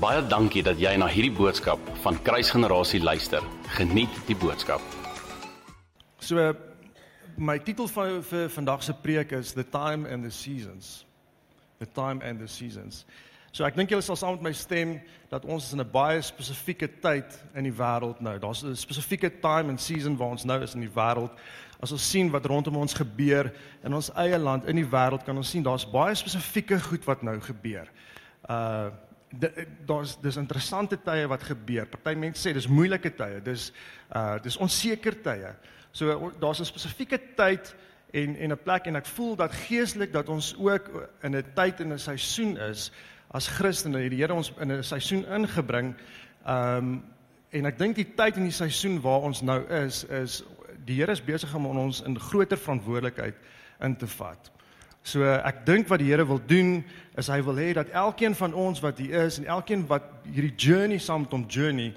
Baie dankie dat jy na hierdie boodskap van Kruisgenerasie luister. Geniet die boodskap. So my titel vir vir vandag se preek is The Time and the Seasons. The Time and the Seasons. So ek dink julle sal saam met my stem dat ons is in 'n baie spesifieke tyd in die wêreld nou. Daar's 'n spesifieke time and season waar ons nou is in die wêreld. As ons sien wat rondom ons gebeur in ons eie land, in die wêreld, kan ons sien daar's baie spesifieke goed wat nou gebeur. Uh daar's dis interessante tye wat gebeur. Party mense sê dis moeilike tye. Dis uh dis onseker tye. So daar's 'n spesifieke tyd en en 'n plek en ek voel dat geestelik dat ons ook in 'n tyd en 'n seisoen is as Christene het die Here ons in 'n seisoen ingebring. Um, en ek dink die tyd en die seisoen waar ons nou is is die Here is besig om ons in groter verantwoordelikheid in te vat. So ek dink wat die Here wil doen is hy wil hê dat elkeen van ons wat hier is en elkeen wat hierdie journey saam met hom journey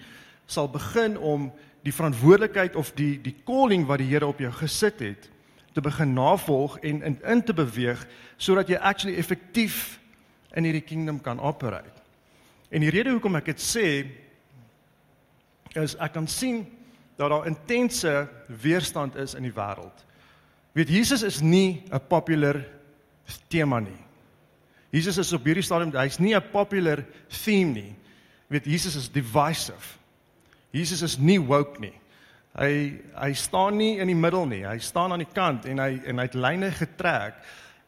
sal begin om die verantwoordelikheid of die die calling wat die Here op jou gesit het te begin navolg en in in te beweeg sodat jy actually effektief in hierdie kingdom kan operate. En die rede hoekom ek dit sê is ek kan sien dat daar intense weerstand is in die wêreld. Weet Jesus is nie 'n popular tema nie. Jesus is op hierdie stadium hy's nie 'n popular theme nie. Weet Jesus is divisive. Jesus is nie woke nie. Hy hy staan nie in die middel nie. Hy staan aan die kant en hy en hy het lyne getrek.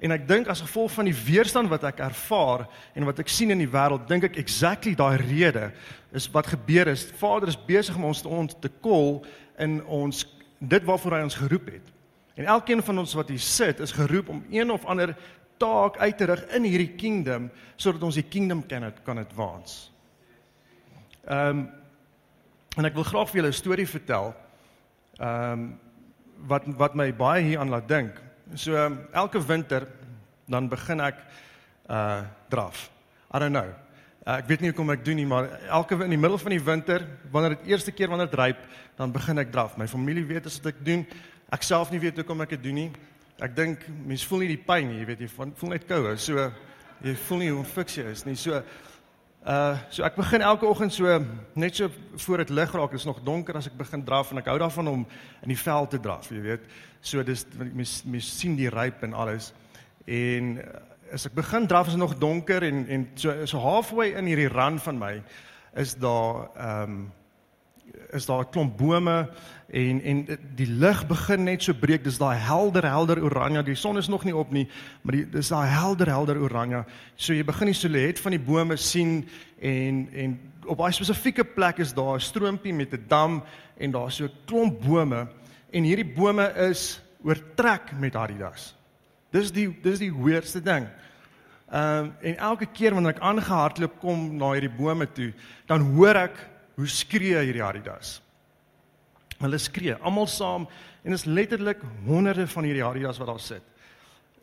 En ek dink as gevolg van die weerstand wat ek ervaar en wat ek sien in die wêreld, dink ek exactly daai rede is wat gebeur is. Vader is besig om ons te ont te kol in ons dit waarvoor hy ons geroep het. En elkeen van ons wat hier sit is geroep om een of ander taak uit te rig in hierdie kingdom sodat ons die kingdom kan kan advance. Ehm um, en ek wil graag vir julle 'n storie vertel. Ehm um, wat wat my baie hieraan laat dink. So um, elke winter dan begin ek uh draf. I don't know. Uh, ek weet nie hoekom ek doen nie, maar elke in die middel van die winter, wanneer dit eerste keer wanneer dit ryp, dan begin ek draf. My familie weet as ek doen. Ek self nie weet hoekom ek dit doen nie. Ek dink mense voel nie die pyn nie, jy weet jy voel net koue. So jy voel nie hoe onfiks jy is nie. So uh so ek begin elke oggend so net so voor dit lig raak, dit is nog donker as ek begin draf en ek hou daarvan om in die veld te draf, jy weet. So dis mens mens sien die ryp en alles. En uh, as ek begin draf is nog donker en en so so halfway in hierdie run van my is daar ehm um, is daar 'n klomp bome en en die lig begin net so breek. Dis daai helder helder oranje. Die son is nog nie op nie maar die dis daai helder helder oranje. So jy begin die silhouet van die bome sien en en op 'n spesifieke plek is daar 'n stroompie met 'n dam en daar's so 'n klomp bome. En hierdie bome is oortrek met Adidas. Dis die dis die weirdste ding. Ehm um, en elke keer wanneer ek aangehardloop kom na hierdie bome toe dan hoor ek hoe skree hierdie Adidas. Hulle skree almal saam en is letterlik honderde van hierdie Adidas wat daar sit.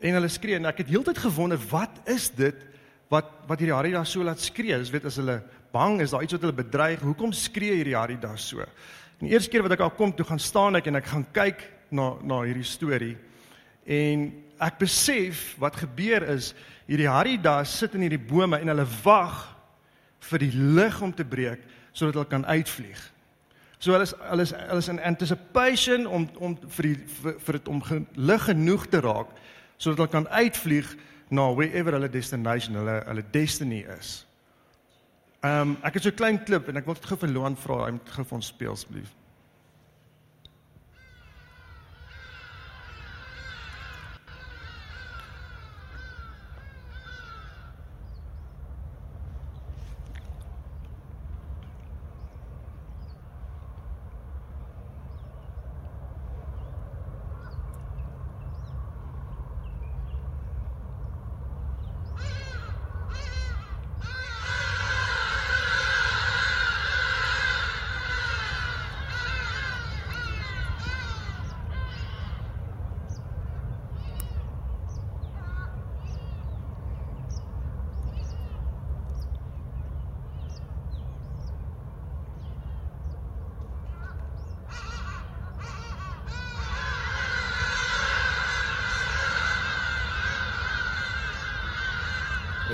En hulle skree en ek het heeltyd gewonder wat is dit wat wat hierdie Adidas so laat skree? Jy weet as hulle bang is, daar iets wat hulle bedreig. Hoekom skree hierdie Adidas so? En die eerste keer wat ek al kom toe gaan staan ek en ek gaan kyk na na hierdie storie en ek besef wat gebeur is hierdie Adidas sit in hierdie bome en hulle wag vir die lig om te breek sodat hulle kan uitvlieg. So hulle is hulle is hulle is in anticipation om om vir die vir, vir dit om lig genoeg te raak sodat hulle kan uitvlieg na wherever hulle destination, hulle hulle destiny is. Ehm um, ek het so 'n klein klip en ek wil dit gou vir Loan vra, hy moet gou vir ons speel asseblief.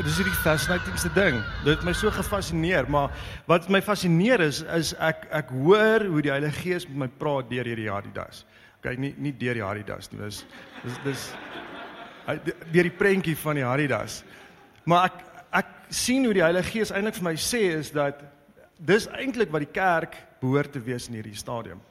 Dis hierdie fascinatingste ding. Dit het my so gefassineer, maar wat my fascineer is is ek ek hoor hoe die Heilige Gees met my praat deur hierdie Adidas. Okay, nie nie deur die Adidas nie, dis dis dis deur die prentjie van die Adidas. Maar ek ek sien hoe die Heilige Gees eintlik vir my sê is dat dis eintlik wat die kerk behoort te wees in hierdie stadium.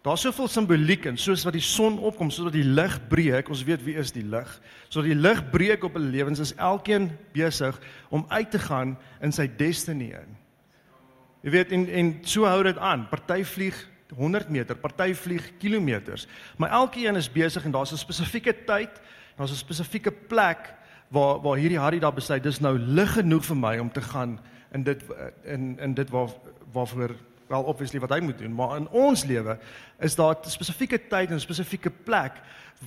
Daar's soveel simboliek in, soos wat die son opkom, soos wat die lig breek, ons weet wie is die lig. So die lig breek op 'n lewens is elkeen besig om uit te gaan in sy destiny in. Jy weet en en so hou dit aan. Party vlieg 100 meter, party vlieg kilometers, maar elkeen is besig en daar's 'n spesifieke tyd, daar's 'n spesifieke plek waar waar hierdie Harry daar besluit dis nou lig genoeg vir my om te gaan in dit in in dit waar waarvoor wel obviously wat hy moet doen, maar in ons lewe is daar 'n spesifieke tyd en 'n spesifieke plek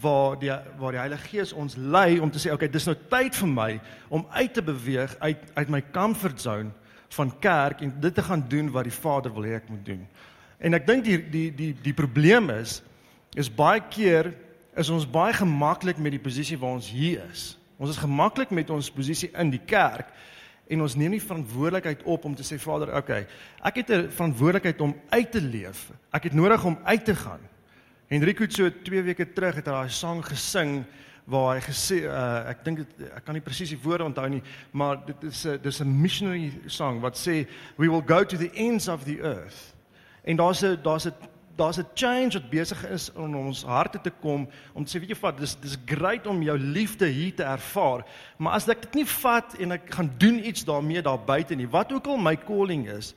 waar die waar die Heilige Gees ons lei om te sê okay, dis nou tyd vir my om uit te beweeg uit uit my comfort zone van kerk en dit te gaan doen wat die Vader wil hê ek moet doen. En ek dink die die die die probleem is is baie keer is ons baie gemaklik met die posisie waar ons hier is. Ons is gemaklik met ons posisie in die kerk en ons neem nie verantwoordelikheid op om te sê Vader, okay, ek het 'n verantwoordelikheid om uit te leef. Ek het nodig om uit te gaan. Henrico het so 2 weke terug het hy daai sang gesing waar hy gesê uh, ek dink ek kan nie presies die woorde onthou nie, maar dit is 'n dis 'n missionary song wat sê we will go to the ends of the earth. En daar's 'n daar's 'n daar's 'n change wat besig is om ons harte te kom om te sê weet jy wat dis dis great om jou liefde hier te ervaar maar as ek dit nie vat en ek gaan doen iets daarmee daar buite nie wat ook al my calling is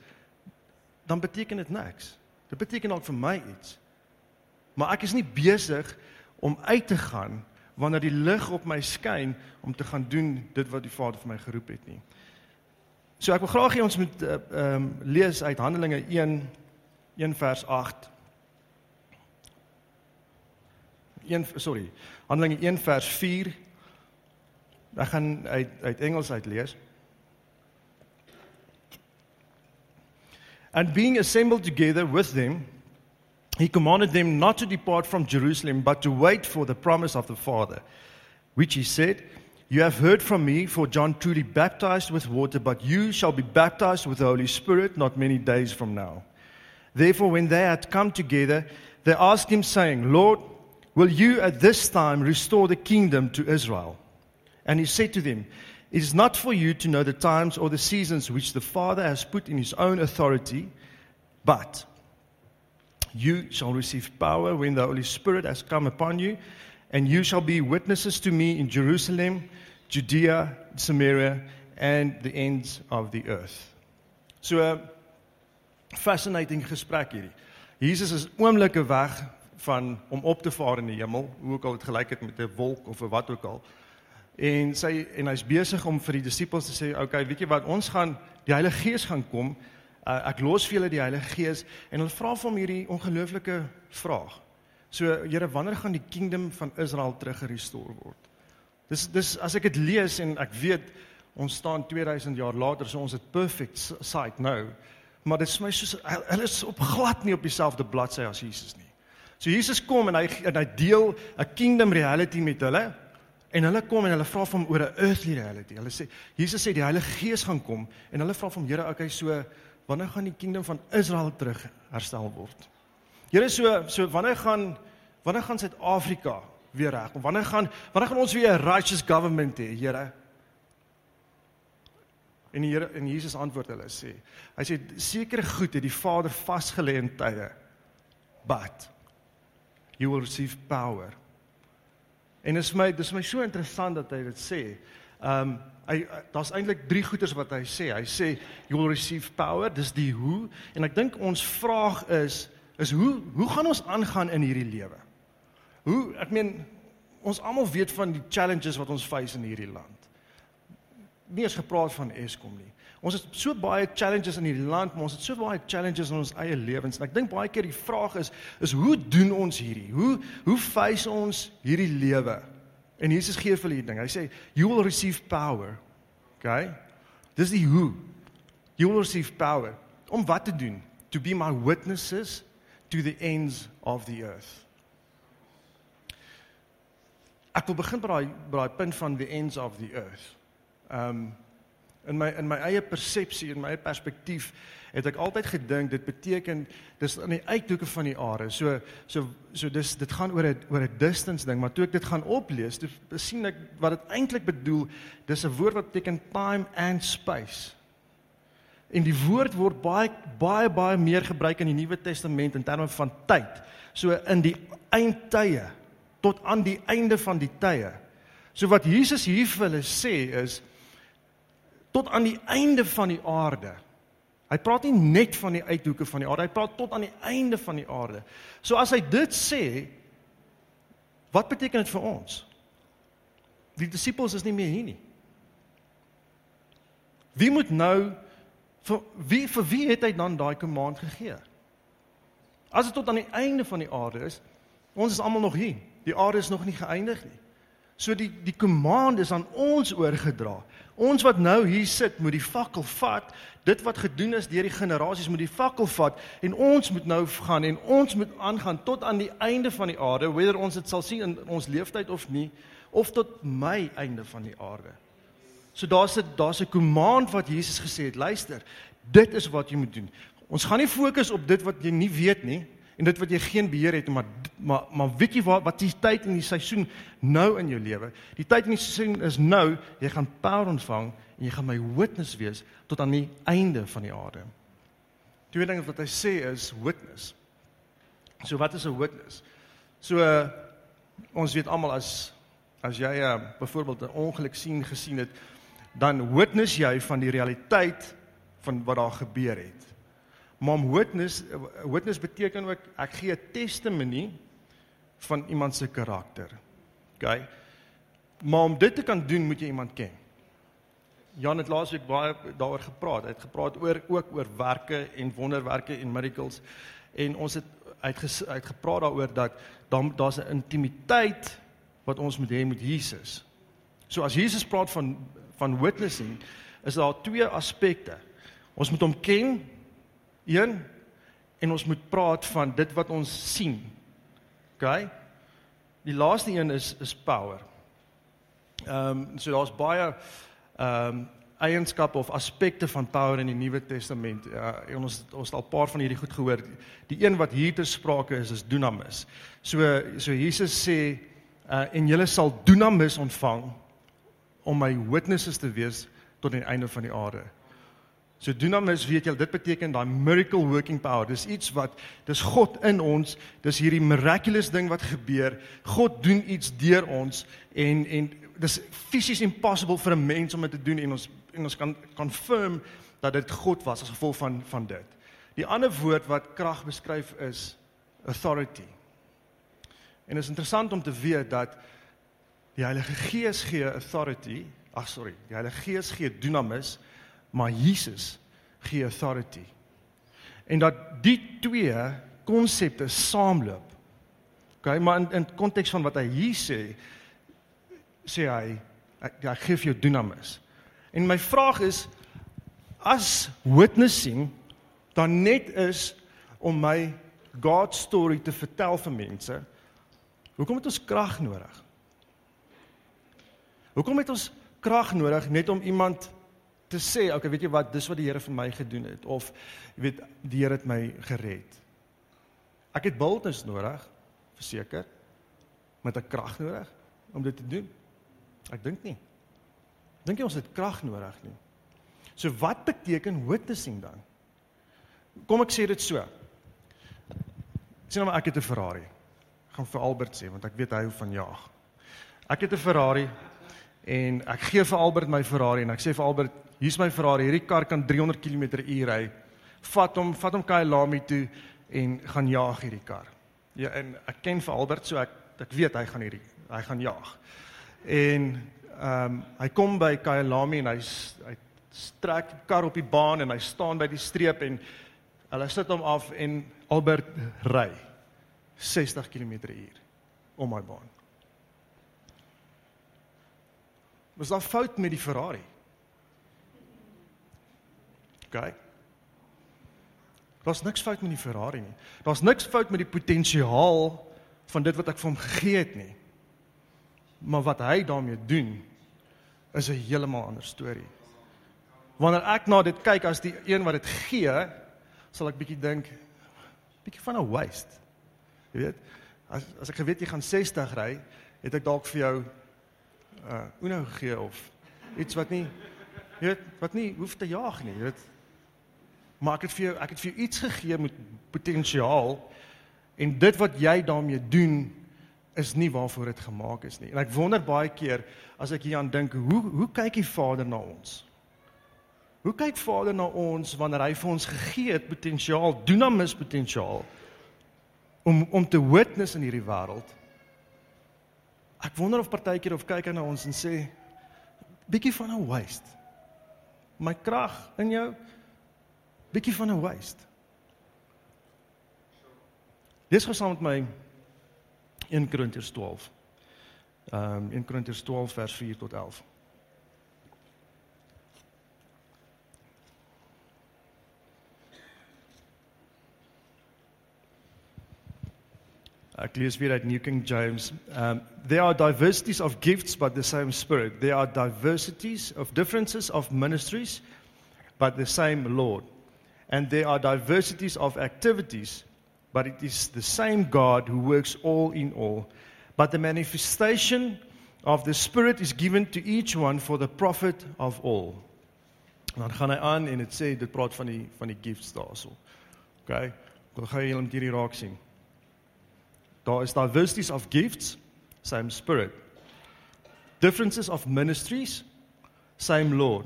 dan beteken dit niks. Dit beteken dalk vir my iets. Maar ek is nie besig om uit te gaan wanneer die lig op my skyn om te gaan doen dit wat die Vader vir my geroep het nie. So ek wil graag hê ons moet ehm uh, um, lees uit Handelinge 1 1 vers 8 1 sorry. Handelinge 1 vers 4. Ek gaan uit uit Engels uit lees. And being assembled together with them, he commanded them not to depart from Jerusalem, but to wait for the promise of the Father, which he said, You have heard from me, for John truly baptized with water, but you shall be baptized with the Holy Spirit not many days from now. Therefore, when they had come together, they asked him, saying, Lord, Will you at this time restore the kingdom to Israel? And he said to them, It is not for you to know the times or the seasons which the Father has put in his own authority, but you shall receive power when the Holy Spirit has come upon you, and you shall be witnesses to me in Jerusalem, Judea, Samaria, and the ends of the earth. So, uh, fascinating gesprek hierdie. Jesus is oomblikke weg van om op te vaar in die hemel, hoe ook al dit gelyk het met 'n wolk of wat ook al. En sy en hy's besig om vir die disippels te sê, "Oké, okay, weet jy wat, ons gaan die Heilige Gees gaan kom. Uh, ek los vir julle die Heilige Gees." En hulle vra vir hom hierdie ongelooflike vraag. So, Here, wanneer gaan die kingdom van Israel teruggerestoreer word? Dis dis as ek dit lees en ek weet ons staan 2000 jaar later, so ons het perfect sight nou. Maar dit is my soos hulle is op glad nie op dieselfde bladsy as Jesus nie. So Jesus kom en hy en hy deel 'n kingdom reality met hulle en hulle kom en hulle vra van oor 'n earthly reality. Hulle sê Jesus sê die Heilige Gees gaan kom en hulle vra van Here, okay, so wanneer gaan die kingdom van Israel terug herstel word? Here so so wanneer gaan wanneer gaan Suid-Afrika weer reg? Wanneer gaan wanneer gaan ons weer 'n righteous government hê, Here? En die Here en Jesus antwoord hulle sê, hy sê sekere goed het die Vader vasgelê in tye. But you will receive power. En dit is my dis my so interessant dat hy dit sê. Um hy daar's eintlik drie goeters wat hy sê. Hy sê you will receive power, dis die hoe en ek dink ons vraag is is hoe hoe gaan ons aangaan in hierdie lewe? Hoe ek meen ons almal weet van die challenges wat ons face in hierdie land. Nie eens gepraat van Eskom nie. Ons het so baie challenges in hierdie land, maar ons het so baie challenges in ons eie lewens. En ek dink baie keer die vraag is is hoe doen ons hierdie? Hoe hoe face ons hierdie lewe? En Jesus gee vir hierdie ding. Hy sê you will receive power. Okay? Dis die hoe. You will receive power. Om wat te doen? To be my witnesses to the ends of the earth. Ek wil begin by daai by daai punt van the ends of the earth. Um, in my in my eie persepsie en my eie perspektief het ek altyd gedink dit beteken dis aan die uithoeke van die aarde. So so so dis dit gaan oor 'n oor 'n distance ding, maar toe ek dit gaan oplees, toe sien ek wat dit eintlik bedoel. Dis 'n woord wat beteken time and space. En die woord word baie baie baie meer gebruik in die Nuwe Testament in terme van tyd. So in die eindtye tot aan die einde van die tye. So wat Jesus hier vir hulle sê is tot aan die einde van die aarde. Hy praat nie net van die uithoeke van die aarde, hy praat tot aan die einde van die aarde. So as hy dit sê, wat beteken dit vir ons? Die disippels is nie meer hier nie. Wie moet nou vir wie vir wie het hy dan daai command gegee? As dit tot aan die einde van die aarde is, ons is almal nog hier. Die aarde is nog nie geëindig nie. So die die command is aan ons oorgedra. Ons wat nou hier sit, moet die fakkel vat. Dit wat gedoen is deur die generasies moet die fakkel vat en ons moet nou gaan en ons moet aangaan tot aan die einde van die aarde, whether ons dit sal sien in ons lewenstyd of nie, of tot my einde van die aarde. So daar's 'n daar's 'n command wat Jesus gesê het, luister, dit is wat jy moet doen. Ons gaan nie fokus op dit wat jy nie weet nie en dit wat jy geen beheer het maar maar maar weet jy wat wat die tyd in die seisoen nou in jou lewe die tyd in die seisoen is nou jy gaan power ontvang en jy gaan my witness wees tot aan die einde van die aarde. Twee dinge wat hy sê is witness. So wat is 'n witness? So uh, ons weet almal as as jy uh, byvoorbeeld 'n ongeluk sien gesien het dan witness jy van die realiteit van wat daar gebeur het Maar om witness witness beteken ook ek gee 'n testimonie van iemand se karakter. OK. Maar om dit te kan doen, moet jy iemand ken. Jan het laasweek baie daaroor gepraat. Hy het gepraat oor ook oor werke en wonderwerke en miracles en ons het uit uit gepraat daaroor dat dan daar's 'n intimiteit wat ons moet hê met Jesus. So as Jesus praat van van witnessing, is daar twee aspekte. Ons moet hom ken Een en ons moet praat van dit wat ons sien. OK? Die laaste een is is power. Ehm um, so daar's baie ehm um, eienskappe of aspekte van power in die Nuwe Testament. Ja, en ons ons het al 'n paar van hierdie goed gehoor. Die een wat hier te sprake is is dunamis. So so Jesus sê uh en julle sal dunamis ontvang om my witnesses te wees tot die einde van die aarde. So dunamis weet jy dit beteken daai miracle working power. Dis iets wat dis God in ons. Dis hierdie miraculous ding wat gebeur. God doen iets deur ons en en dis fisies impossible vir 'n mens om dit te doen en ons en ons kan confirm dat dit God was as gevolg van van dit. Die ander woord wat krag beskryf is authority. En is interessant om te weet dat die Heilige Gees gee authority. Ag sorry, die Heilige Gees gee dunamis maar Jesus gee authority. En dat die twee konsepte saamloop. OK, maar in in konteks van wat hy hier sê, sê hy ek, ek gee vir jou dunamis. En my vraag is as witnessing dan net is om my God story te vertel vir mense, hoekom het ons krag nodig? Hoekom het ons krag nodig net om iemand te sê, okay, weet jy wat, dis wat die Here vir my gedoen het of jy weet die Here het my gered. Ek het bultnis nodig, verseker. Met 'n krag nodig om dit te doen. Ek dink nie. Dink jy ons het krag nodig nie? So wat beteken witnessing dan? Kom ek sê dit so. Sien nou maar ek het 'n Ferrari. Ek gaan vir Albert sê want ek weet hy hou van jag. Ek het 'n Ferrari en ek gee vir Albert my Ferrari en ek sê vir Albert hier's my Ferrari, hierdie kar kan 300 km/h ry. Vat hom, vat hom Kyalami toe en gaan jaag hierdie kar. Ja, en ek ken vir Albert so ek ek weet hy gaan hierdie hy gaan jaag. En ehm um, hy kom by Kyalami en hy hy strek die kar op die baan en hy staan by die streep en hulle sit hom af en Albert ry 60 km/h om my baan. Was daar fout met die Ferrari? OK. Daar's niks fout met die Ferrari nie. Daar's niks fout met die potensiaal van dit wat ek vir hom gegee het nie. Maar wat hy daarmee doen is 'n heeltemal ander storie. Wanneer ek na dit kyk as die een wat dit gee, sal ek bietjie dink bietjie van 'n waste. Jy weet, as as ek geweet jy gaan 60 ry, het ek dalk vir jou uh Uno gegee of iets wat nie jy weet wat nie hoef te jaag nie, jy weet. Maar ek het vir jou ek het vir jou iets gegee met potensiaal en dit wat jy daarmee doen is nie waarvoor dit gemaak is nie. En ek wonder baie keer as ek hieraan dink, hoe hoe kyk die Vader na ons? Hoe kyk Vader na ons wanneer hy vir ons gegee het potensiaal, dunamis potensiaal om om te witness in hierdie wêreld? Ek wonder of partykeer of kyk hy na ons en sê bietjie van 'n waste. My krag in jou bietjie van 'n waste. Lees gou saam met my 1 Korintiërs 12. Ehm um, 1 Korintiërs 12 vers 4 tot 11. Ek lees weer uit New King James. Um there are diversities of gifts but the same spirit. There are diversities of differences of ministries but the same Lord. And there are diversities of activities but it is the same God who works all in all. But the manifestation of the spirit is given to each one for the profit of all. Dan gaan hy aan en dit sê dit praat van die van die gifts daarso. OK. Dan gaan jy hom hierdie raak sien. Daar is diversities of gifts, same spirit. Differences of ministries, same Lord.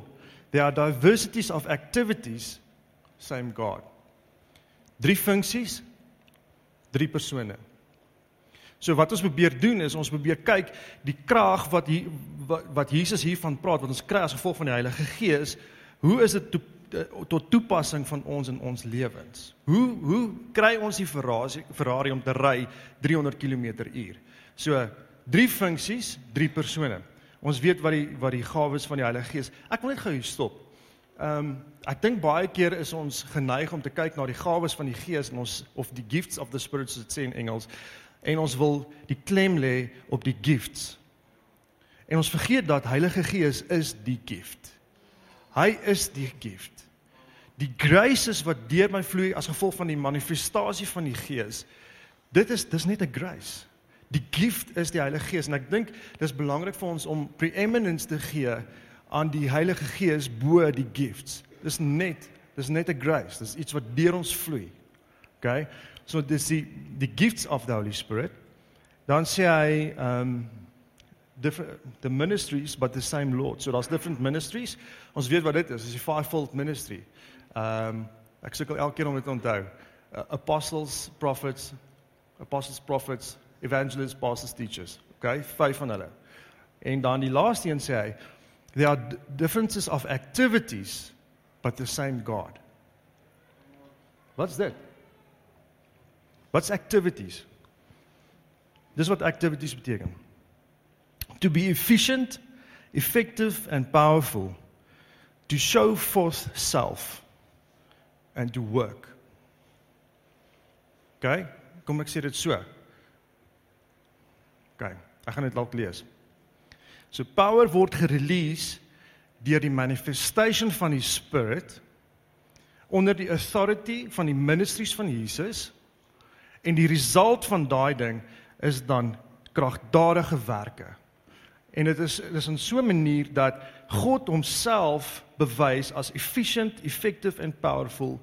There are diversities of activities, same God. Drie funksies, drie persone. So wat ons probeer doen is ons probeer kyk die krag wat hier wat, wat Jesus hiervan praat wat ons kry as gevolg van die Heilige Gees, hoe is dit to, tot toepassing van ons in ons lewens? Hoe hoe kry ons die Ferrari Ferrari om te ry 300 km/h? So drie funksies, drie persone. Ons weet wat die wat die gawes van die Heilige Gees. Ek wil net gou hier stop. Ehm um, ek dink baie keer is ons geneig om te kyk na die gawes van die Gees en ons of die gifts of the spirit soos dit sê in Engels en ons wil die klem lê op die gifts. En ons vergeet dat Heilige Gees is die gift. Hy is die gift. Die graces wat deur my vloei as gevolg van die manifestasie van die Gees. Dit is dis net 'n grace. Die gift is die Heilige Gees en ek dink dis belangrik vir ons om preeminence te gee aan die Heilige Gees bo die gifts. Dis net dis net 'n grace. Dis iets wat deur ons vloei. Okay? So dis die die gifts of the Holy Spirit. Dan sê hy um different the ministries but the same Lord. So daar's different ministries. Ons weet wat dit is. Dis die fivefold ministry. Um ek sukkel elke keer om dit te onthou. Uh, apostles, prophets, apostles, prophets, evangelists, pastors, teachers. Okay? Vyf van hulle. En dan die laaste een sê hy there are differences of activities but the same God. What's that? What's activities? Dis wat activities beteken. To be efficient, effective and powerful. To show forth self and to work. OK? Kom ek sê dit so. OK. Ek gaan dit dalk lees. So power word gerelease deur die manifestation van die spirit onder die authority van die ministries van Jesus en die result van daai ding is dan kragtadige werke. En dit is dis in so 'n manier dat God homself bewys as efficient, effective and powerful.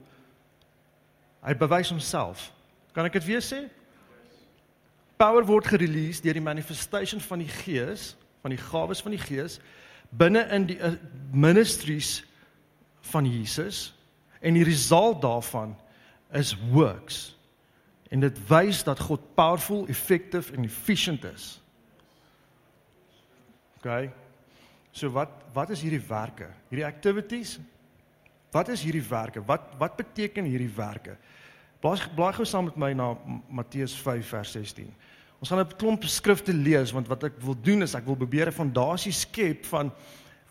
Hy bewys homself. Kan ek dit weer sê? Power word gerelease deur die manifestation van die Gees, van die gawes van die Gees binne in die uh, ministries van Jesus en die result daarvan is works. En dit wys dat God powerful, effective en efficient is. OK. So wat wat is hierdie werke? Hierdie activities? Wat is hierdie werke? Wat wat beteken hierdie werke? Blaai blaai gou saam met my na Matteus 5 vers 16. Ons gaan 'n klomp skrifte lees want wat ek wil doen is ek wil probeer 'n fondasie skep van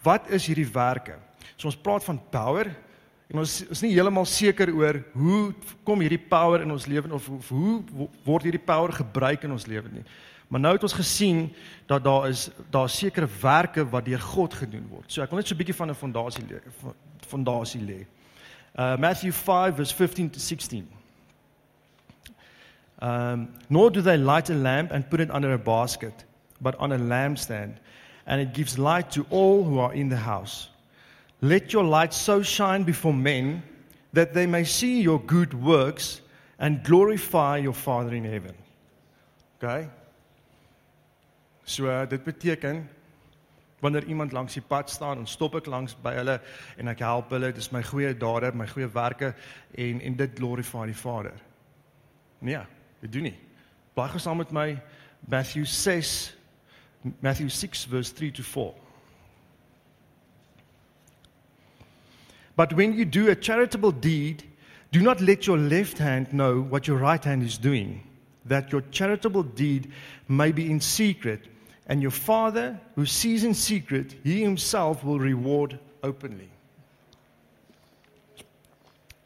wat is hierdie werke. So ons praat van power en ons is nie heeltemal seker oor hoe kom hierdie power in ons lewe of, of hoe word hierdie power gebruik in ons lewe nie. Maar nou het ons gesien dat daar is daar sekere werke wat deur God gedoen word. So ek wil net so 'n bietjie van 'n fondasie lê fondasie lê. Uh Matthew 5 verse 15 to 16. Um nor do they light a lamp and put it under a basket, but on a lampstand, and it gives light to all who are in the house. Let your light so shine before men that they may see your good works and glorify your Father in heaven. Okay? So uh, dit beteken wanneer iemand langs die pad staan en stop ek langs by hulle en ek help hulle, dis my goeie dade, my goeie werke en en dit glorify die Vader. Nee, dit doen nie. Blaai gou saam met my Matthew 6 Matthew 6 verse 3 to 4. But when you do a charitable deed, do not let your left hand know what your right hand is doing, that your charitable deed may be in secret, and your Father who sees in secret, he himself will reward openly.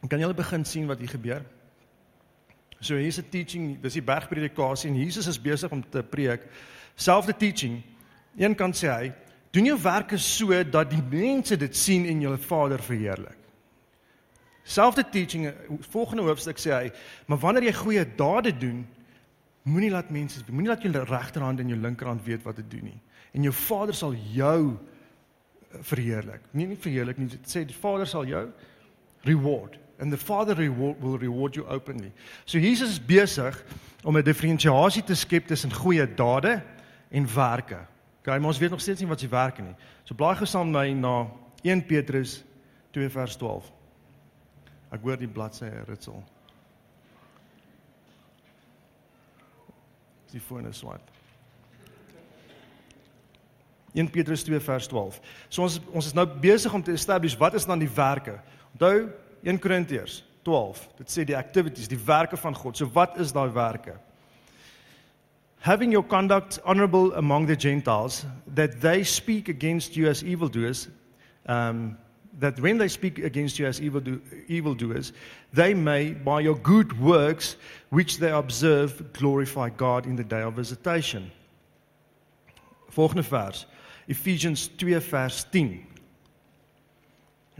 Kan julle begin sien wat hier gebeur? So hier's 'n teaching, dis die bergpredikasie en Jesus is besig om te preek. Selfde teaching. Een kant sê hy, Doen jou werke so dat die mense dit sien en jou Vader verheerlik. Selfde teaching, volgende hoofstuk sê hy, maar wanneer jy goeie dade doen, moenie laat mense, moenie laat jou regterhand en jou linkerhand weet wat jy doen nie. En jou Vader sal jou eh, verheerlik. Nie nie verheerlik nie, dit sê die Vader sal jou reward and the Father reward will reward you openly. So Jesus is besig om 'n diferensiasie te skep tussen goeie dade en werke. Okay, maar ons weet nog steeds nie wat se werk nie. So blaai gou saam my na 1 Petrus 2 vers 12. Ek hoor die bladsy ritsel. Die foon is swart. 1 Petrus 2 vers 12. So ons ons is nou besig om te establish wat is dan die werke. Onthou 1 Korintiërs 12. Dit sê die activities, die werke van God. So wat is daai werke? having your conduct honorable among the Gentiles, that they speak against you as evildoers, um, that when they speak against you as evil evildoers, they may, by your good works which they observe, glorify God in the day of visitation. Volgende vers, Ephesians 2 vers 10.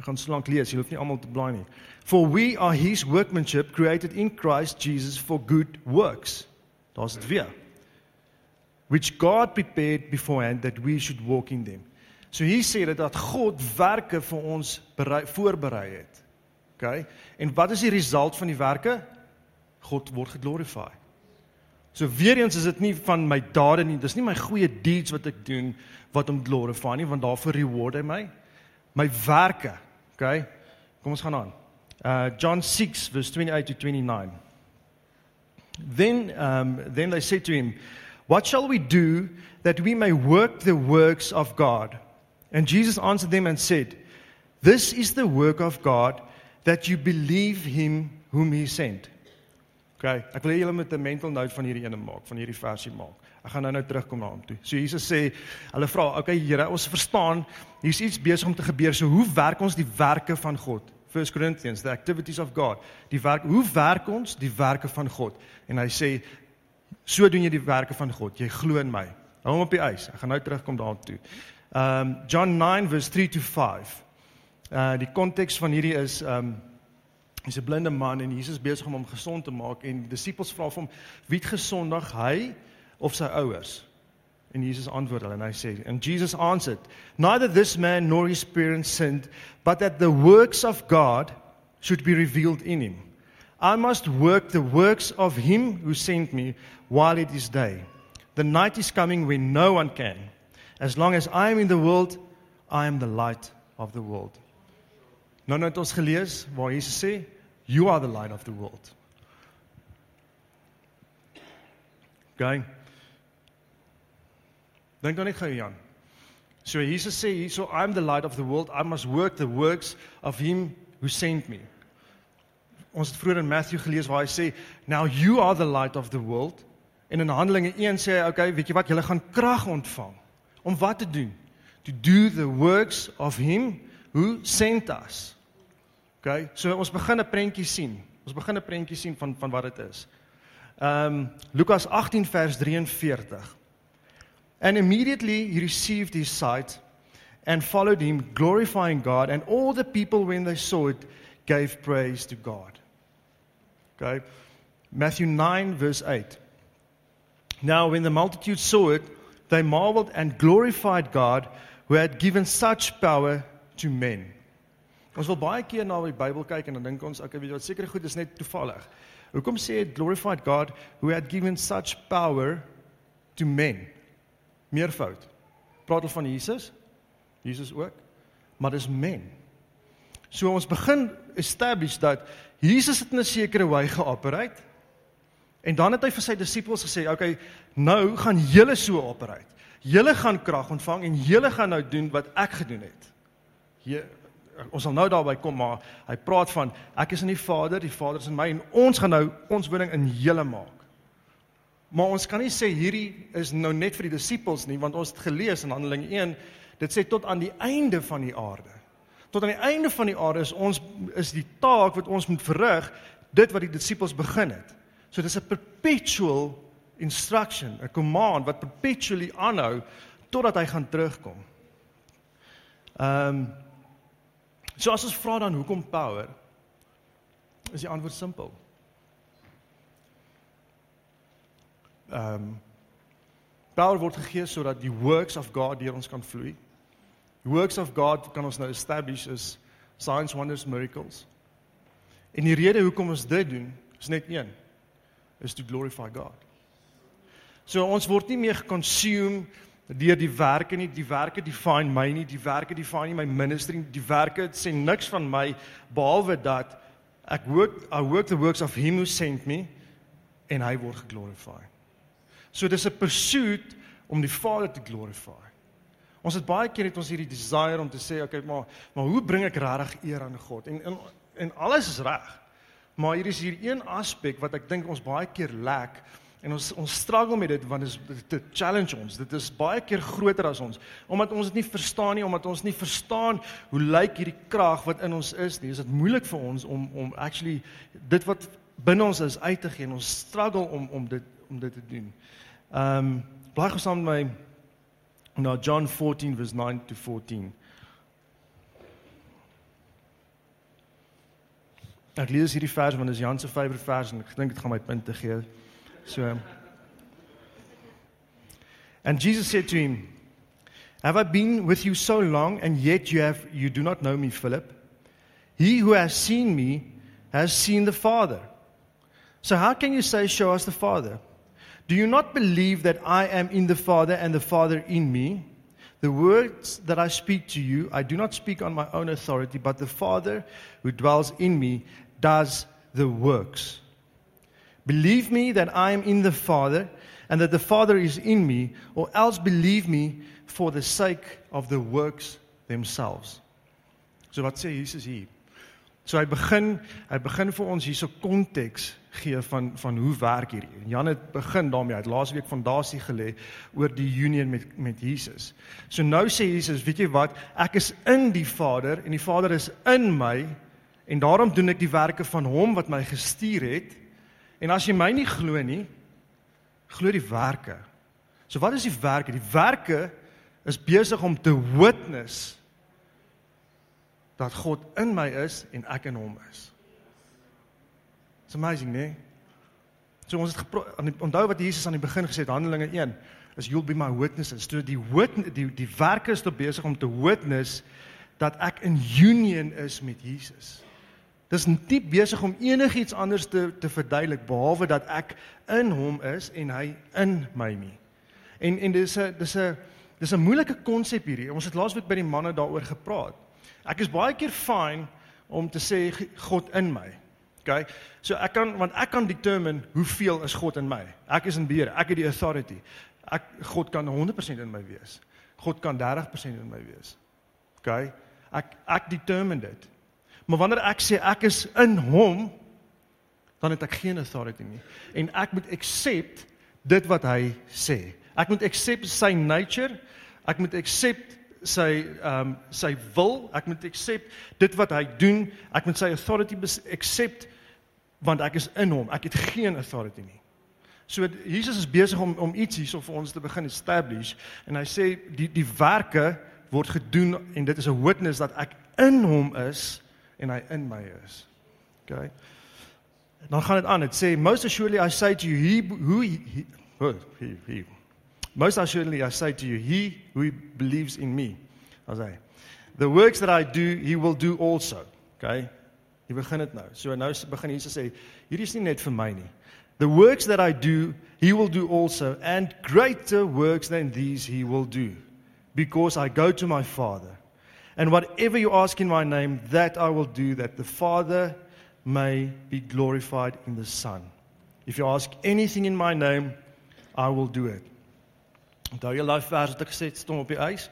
Ek gaan slank lees, jy hoef nie almal te blaai nie. For we are his workmanship created in Christ Jesus for good works. Daar's dit weer which God prepared beforehand that we should walk in them. So hier sê dit dat God werke vir ons berei, voorberei het. OK? En wat is die result van die werke? God word geglorify. So weer eens is dit nie van my dade nie, dis nie my goeie deeds wat ek doen wat hom glorify nie, want daarvoor reward hy my. My werke, OK? Kom ons gaan aan. Uh John 6 verse 28 to 29. Then um then they said to him What shall we do that we may work the works of God? And Jesus answered them and said, This is the work of God, that you believe him whom he sent. Okay, ek wil julle met 'n mental note van hierdie ene maak, van hierdie versie maak. Ek gaan nou nou terugkom na hom toe. So Jesus sê, hulle vra, "Okay Here, ons verstaan, hier's iets besig om te gebeur. So hoe werk ons die werke van God?" 1 Corinthians, the activities of God. Die werk, hoe werk ons die werke van God? En hy sê, So doen jy die werke van God. Jy glo in my. Hou hom op die ys. Ek gaan nou terugkom daartoe. Um John 9 verse 3 to 5. Uh die konteks van hierdie is um hy's 'n blinde man en Jesus besig om hom gesond te maak en die disippels vra hom wie het gesondig, hy of sy ouers? En Jesus antwoord hulle en hy sê and Jesus answered neither this man nor his parents sinned but that the works of God should be revealed in him. I must work the works of him who sent me while it is day. The night is coming when no one can. As long as I am in the world, I am the light of the world. Nou nou het ons gelees waar Jesus sê, you are the light of the world. Gaan. Dink dan net gou Jan. So Jesus sê hierso I'm the light of the world. I must work the works of him who sent me. Ons het vroeër in Matthew gelees waar hy sê, "Now you are the light of the world." En in Handelinge 1 sê hy, "Okay, weet jy wat? Julle gaan krag ontvang om wat te doen? To do the works of him who sent us." Okay? So ons begin 'n prentjie sien. Ons begin 'n prentjie sien van van wat dit is. Um Lukas 18 vers 43. And immediately he received his sight and followed him glorifying God and all the people when they saw it gave praise to God. Okay. Matthew 9 verse 8. Now when the multitude saw it they marveled and glorified God who had given such power to men. Ons wil baie keer na die Bybel kyk en dan dink ons ek weet wat seker goed is net toevallig. Hoekom sê dit glorified God who had given such power to men? Meervoud. Praat hulle van Jesus? Jesus ook. Maar dis men. So ons begin establish dat Jesus het in 'n sekere wy geoperate. En dan het hy vir sy disippels gesê, "Oké, okay, nou gaan julle so operate. Julle gaan krag ontvang en julle gaan nou doen wat ek gedoen het." Hier ons sal nou daarby kom, maar hy praat van ek is in die Vader, die Vader is in my en ons gaan nou ons woning in julle maak. Maar ons kan nie sê hierdie is nou net vir die disippels nie, want ons het gelees in Handelinge 1, dit sê tot aan die einde van die aarde. Tot aan die einde van die aarde is ons is die taak wat ons moet verrig, dit wat die disippels begin het. So dis 'n perpetual instruction, 'n command wat perpetually aanhou totdat hy gaan terugkom. Ehm um, So as ons vra dan hoekom power? Is die antwoord simpel. Ehm um, power word gegee sodat die works of God deur ons kan vloei. Die works of God kan ons nou establish as signs, wonders, miracles. En die rede hoekom ons dit doen, is net een. Is to glorify God. So ons word nie meer geconsume deur die werke nie, die werke define my nie, die werke define nie my ministry, die werke sê niks van my behalwe dat ek work I work the works of him who sent me en hy word geglorify. So dis 'n pursuit om die Vader te glorify. Ons het baie keer het ons hierdie desire om te sê okay, maar maar hoe bring ek regtig eer aan God? En en en alles is reg. Maar hier is hier een aspek wat ek dink ons baie keer lack En ons ons struggle met dit want dit is dit challenge ons. Dit is baie keer groter as ons omdat ons dit nie verstaan nie, omdat ons nie verstaan hoe lyk hierdie krag wat in ons is nie. Is dit moeilik vir ons om om actually dit wat binne ons is uit te gee en ons struggle om om dit om dit te doen. Ehm um, bly gesaam met my na John 14 vers 9 to 14. Ek lees hierdie vers want dit is Jan se favourite vers en ek dink dit gaan my punte gee. So And Jesus said to him, Have I been with you so long and yet you have you do not know me, Philip? He who has seen me has seen the Father. So how can you say show us the Father? Do you not believe that I am in the Father and the Father in me? The words that I speak to you, I do not speak on my own authority, but the Father who dwells in me does the works. Believe me that I am in the Father and that the Father is in me, or else believe me for the sake of the works themselves. So wat sê Jesus hier? So hy begin, hy begin vir ons hierso konteks gee van van hoe werk hierdie. Jan het begin daarmee. Hy het laasweek fondasie gelê oor die union met met Jesus. So nou sê Jesus, weet jy wat? Ek is in die Vader en die Vader is in my en daarom doen ek die werke van hom wat my gestuur het. En as jy my nie glo nie, glo die werke. So wat is die werke? Die werke is besig om te witness dat God in my is en ek in hom is. It's amazing, né? So ons het onthou wat Jesus aan die begin gesê het Handelinge 1 is you'll be my witnesses. So die witness die die werke is te besig om te witness dat ek in union is met Jesus. Dis nie besig om enigiets anders te te verduidelik behalwe dat ek in hom is en hy in my nie. En en dis 'n dis 'n dis 'n moeilike konsep hierdie. Ons het laasweek by die manne daaroor gepraat. Ek is baie keer fyn om te sê God in my. OK. So ek kan want ek kan determine hoeveel is God in my. Ek is in beheer. Ek het die authority. Ek God kan 100% in my wees. God kan 30% in my wees. OK. Ek ek determine dit. Maar wanneer ek sê ek is in hom, dan het ek geen authority nie. En ek moet accept dit wat hy sê. Ek moet accept sy nature. Ek moet accept sy ehm um, sy wil. Ek moet accept dit wat hy doen. Ek moet sy authority accept want ek is in hom. Ek het geen authority nie. So Jesus is besig om om iets hierso vir ons te begin establish en hy sê die die werke word gedoen en dit is 'n witness dat ek in hom is en hy in my is. Okay. Dan gaan dit aan. Dit sê most assuredly I say to you he who he, he, he, he Most assuredly I say to you he who believes in me. As hy The works that I do he will do also. Okay. Jy begin dit nou. So nou begin Jesus sê hierdie is nie net vir my nie. The works that I do he will do also and greater works than these he will do because I go to my Father. And whatever you ask in my name that I will do that the Father may be glorified in the Son. If you ask anything in my name, I will do it. Onthou jy daai vers wat ek gesê het stom op die ys?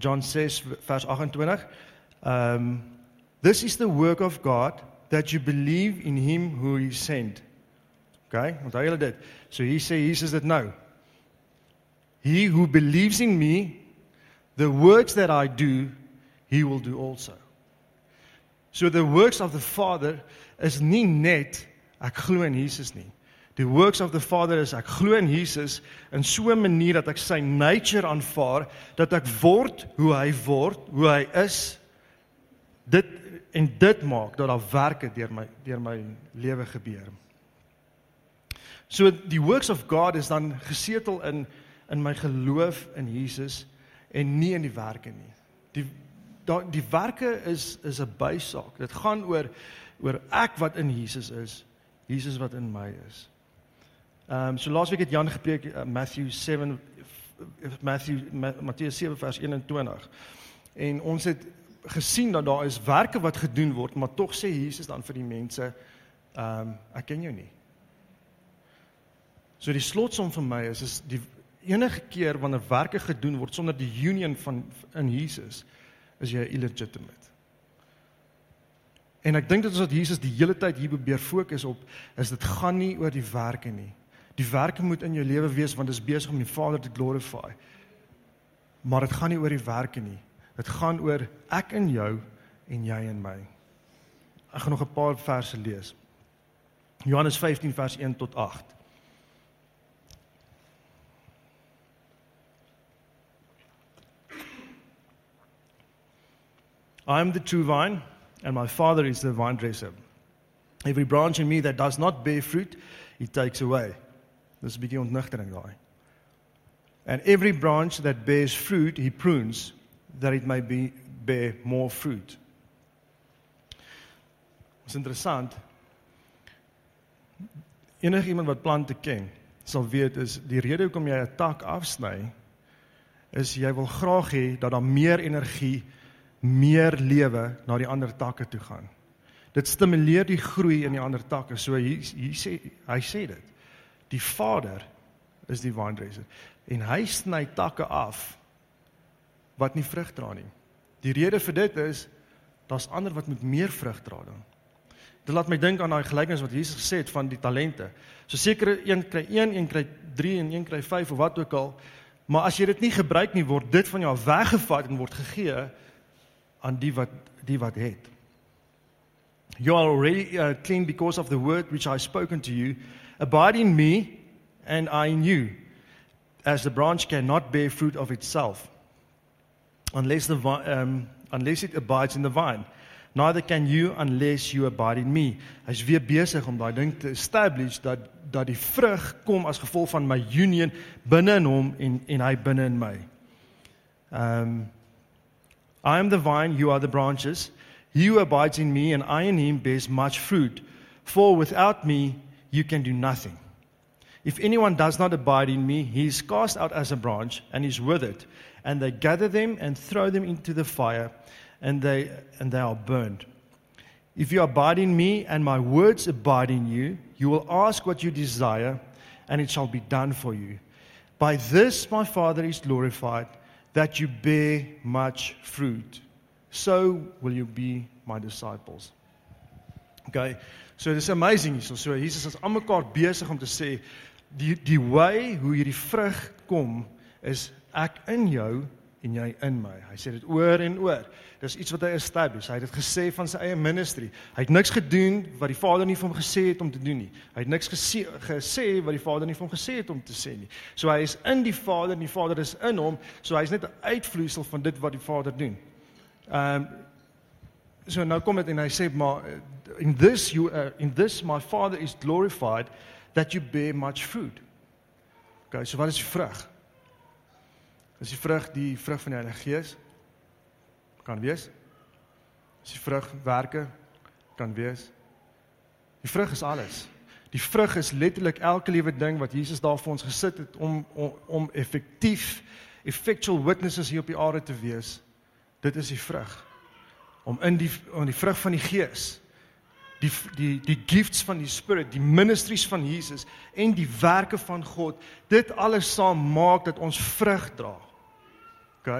John 6 vers 28. Um this is the work of God that you believe in him who he sent. Okay? Onthou julle dit. So hier sê Jesus dit nou. He who believes in me, the works that I do, he will do also. So the works of the Father is nie net ek glo in Jesus nie. The works of the Father is ek glo in Jesus in so 'n manier dat ek sy nature aanvaar, dat ek word hoe hy word, hoe hy is. Dit en dit maak dat daar werke deur my deur my lewe gebeur. So die works of God is dan gesetel in in my geloof in Jesus en nie in die werke nie. Die da, die werke is is 'n bysaak. Dit gaan oor oor ek wat in Jesus is, Jesus wat in my is. Ehm um, so laasweek het Jan gepreek uh, Matthew 7 Matthew Matteus 7 vers 21. En ons het gesien dat daar is werke wat gedoen word, maar tog sê Jesus dan vir die mense ehm um, ek ken jou nie. So die slotsom vir my is is die enige keer wanneer werke gedoen word sonder die union van in Jesus is jy illegitimate. En ek dink dit is wat Jesus die hele tyd hier probeer fokus op is dit gaan nie oor die werke nie. Die werke moet in jou lewe wees want dit is besig om die Vader te glorify. Maar dit gaan nie oor die werke nie. Dit gaan oor ek in jou en jy in my. Ek gaan nog 'n paar verse lees. Johannes 15 vers 1 tot 8. I am the true vine, and my Father is the vine dresser. Every branch in me that does not bear fruit, he takes away. Dis 'n bietjie ontnigtering daai. And every branch that bears fruit, he prunes that it may be bear more fruit. Dit is interessant. Enige iemand wat plante ken, sal weet is die rede hoekom jy 'n tak afsny is jy wil graag hê dat daar meer energie meer lewe na die ander takke toe gaan. Dit stimuleer die groei in die ander takke. So hier hier sê hy sê dit. Die Vader is die wyndresser en hy sny takke af wat nie vrug dra nie. Die rede vir dit is daar's ander wat met meer vrug dra dan. Dit laat my dink aan daai gelykenis wat Jesus gesê het van die talente. So sekere een kry 1, een kry 3 en een kry 5 of wat ook al. Maar as jy dit nie gebruik nie, word dit van jou weggevat en word gegee aan die wat die wat het. You are already uh, clean because of the word which I spoken to you. Abide in me and I in you. As the branch cannot bear fruit of itself unless the um, unless it abides in the vine. Neither can you unless you abide in me. Hy's weer besig om daai ding te establish dat dat die vrug kom as gevolg van my union binne in hom en en hy binne in my. Um, I am the vine, you are the branches. He who abides in me and I in him bears much fruit, for without me you can do nothing. If anyone does not abide in me, he is cast out as a branch and is withered, and they gather them and throw them into the fire, and they, and they are burned. If you abide in me and my words abide in you, you will ask what you desire, and it shall be done for you. By this my Father is glorified that you bear much fruit. So will you be my disciples. Okay. So dis amazing hier. So Jesus is almekaar besig om te sê die die way hoe hierdie vrug kom is ek in jou en jy in my. Hy sê dit oor en oor. Dis iets wat hy establish. Hy het dit gesê van sy eie ministry. Hy het niks gedoen wat die Vader nie vir hom gesê het om te doen nie. Hy het niks gesê gesê wat die Vader nie vir hom gesê het om te sê nie. So hy is in die Vader en die Vader is in hom. So hy's net 'n uitvloeisel van dit wat die Vader doen. Ehm um, so nou kom dit en hy sê maar in this you uh, in this my Father is glorified that you bear much fruit. Okay, so wat is die vrug? Is die vrug die vrug van die Heilige Gees? Kan wees. Is die vrug werke? Kan wees. Die vrug is alles. Die vrug is letterlik elke liewe ding wat Jesus daar vir ons gesit het om om, om effektief effectual witnesses hier op die aarde te wees. Dit is die vrug. Om in die om die vrug van die Gees die die die gifts van die spirit, die ministries van Jesus en die werke van God, dit alles saam maak dat ons vrug dra. OK.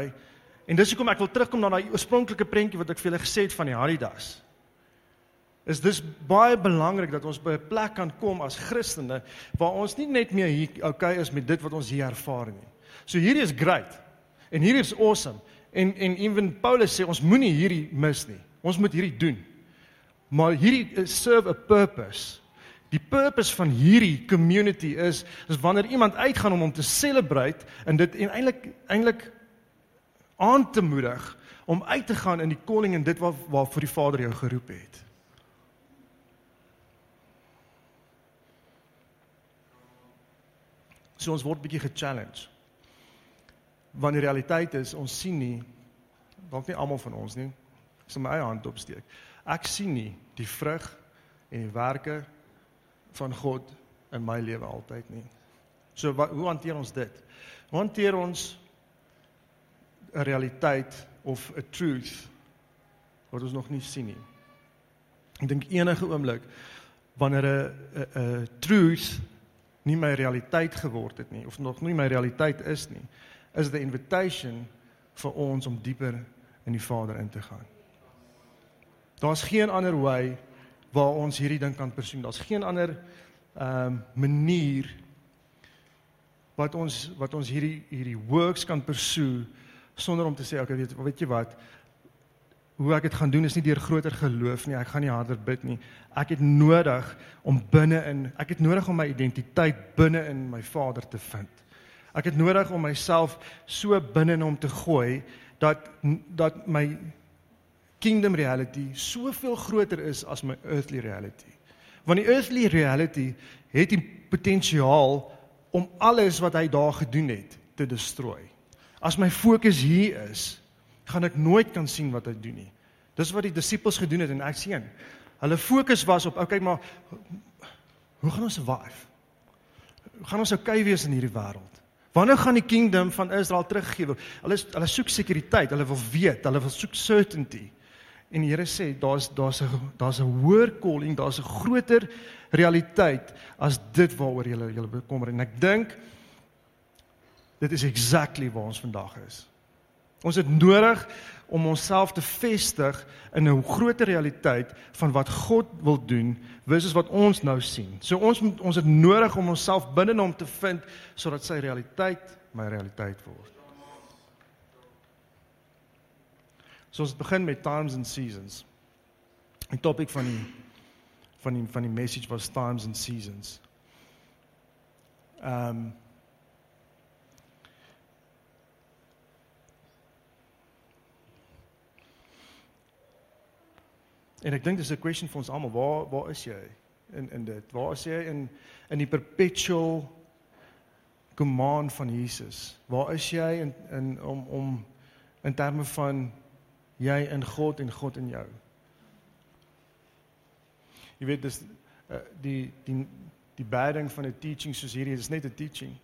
En dis hoekom ek wil terugkom na daai oorspronklike prentjie wat ek vir julle gesê het van die Haridas. Is dis baie belangrik dat ons by 'n plek kan kom as Christene waar ons nie net meer hier okay is met dit wat ons hier ervaar nie. So hierdie is great. En hierdie is awesome. En en even Paulus sê ons moenie hierdie mis nie. Ons moet hierdie doen. Maar hierdie serve a purpose. Die purpose van hierdie community is is wanneer iemand uitgaan om hom te celebrate en dit en eintlik eintlik aan te moedig om uit te gaan in die calling en dit wat waarvoor die Vader jou geroep het. So ons word bietjie ge-challenge. Want die realiteit is ons sien nie dalk nie almal van ons nie. Ek sal my eie hand opsteek. Ek sien nie die vrug en die werke van God in my lewe altyd nie. So wat hoe hanteer ons dit? Hoe hanteer ons 'n realiteit of 'n truth wat ons nog nie sien nie. Ek dink enige oomblik wanneer 'n 'n truth nie my realiteit geword het nie of nog nie my realiteit is nie, is dit 'n invitation vir ons om dieper in die Vader in te gaan. Daar's geen ander way waar ons hierdie ding kan persoon. Daar's geen ander ehm um, manier wat ons wat ons hierdie hierdie works kan pursue sonder om te sê okay weet weet jy wat hoe ek dit gaan doen is nie deur groter geloof nie ek gaan nie harder bid nie ek het nodig om binne in ek het nodig om my identiteit binne in my Vader te vind ek het nodig om myself so binne in hom te gooi dat dat my kingdom reality soveel groter is as my earthly reality want die earthly reality het die potensiaal om alles wat hy daar gedoen het te destrooi As my fokus hier is, gaan ek nooit kan sien wat hy doen nie. Dis wat die disippels gedoen het en ek sien. Hulle fokus was op, okay, maar hoe gaan ons survive? Hoe gaan ons okay wees in hierdie wêreld? Wanneer gaan die kingdom van Israel teruggegee word? Hulle hulle soek sekuriteit, hulle wil weet, hulle wil soek certainty. En die Here sê daar's daar's 'n daar's 'n hoër calling, daar's 'n groter realiteit as dit waaroor jy jy bekommer en ek dink Dit is exactly waar ons vandag is. Ons het nodig om onsself te vestig in 'n groter realiteit van wat God wil doen versus wat ons nou sien. So ons moet ons het nodig om onsself binne hom te vind sodat sy realiteit my realiteit word. So ons begin met times and seasons. Die topik van die van die van die message was times and seasons. Ehm um, En ek dink dis 'n question vir ons almal. Waar waar is jy in in dit? Waar is jy in in die perpetual command van Jesus? Waar is jy in in om om in terme van jy in God en God in jou? Jy weet dis uh, die die die bedding van 'n teaching soos hierdie is net 'n teaching.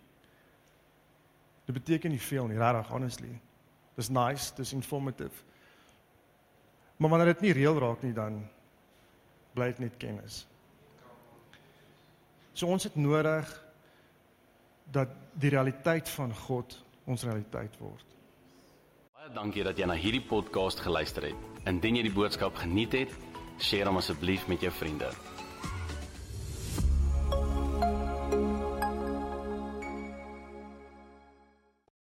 Dit beteken nie veel nie, regtig honestly. Dis nice, dis informative. Maar wanneer dit nie reël raak nie dan bly dit net kennis. So ons het nodig dat die realiteit van God ons realiteit word. Baie dankie dat jy na hierdie podcast geluister het. Indien jy die boodskap geniet het, deel hom asseblief met jou vriende.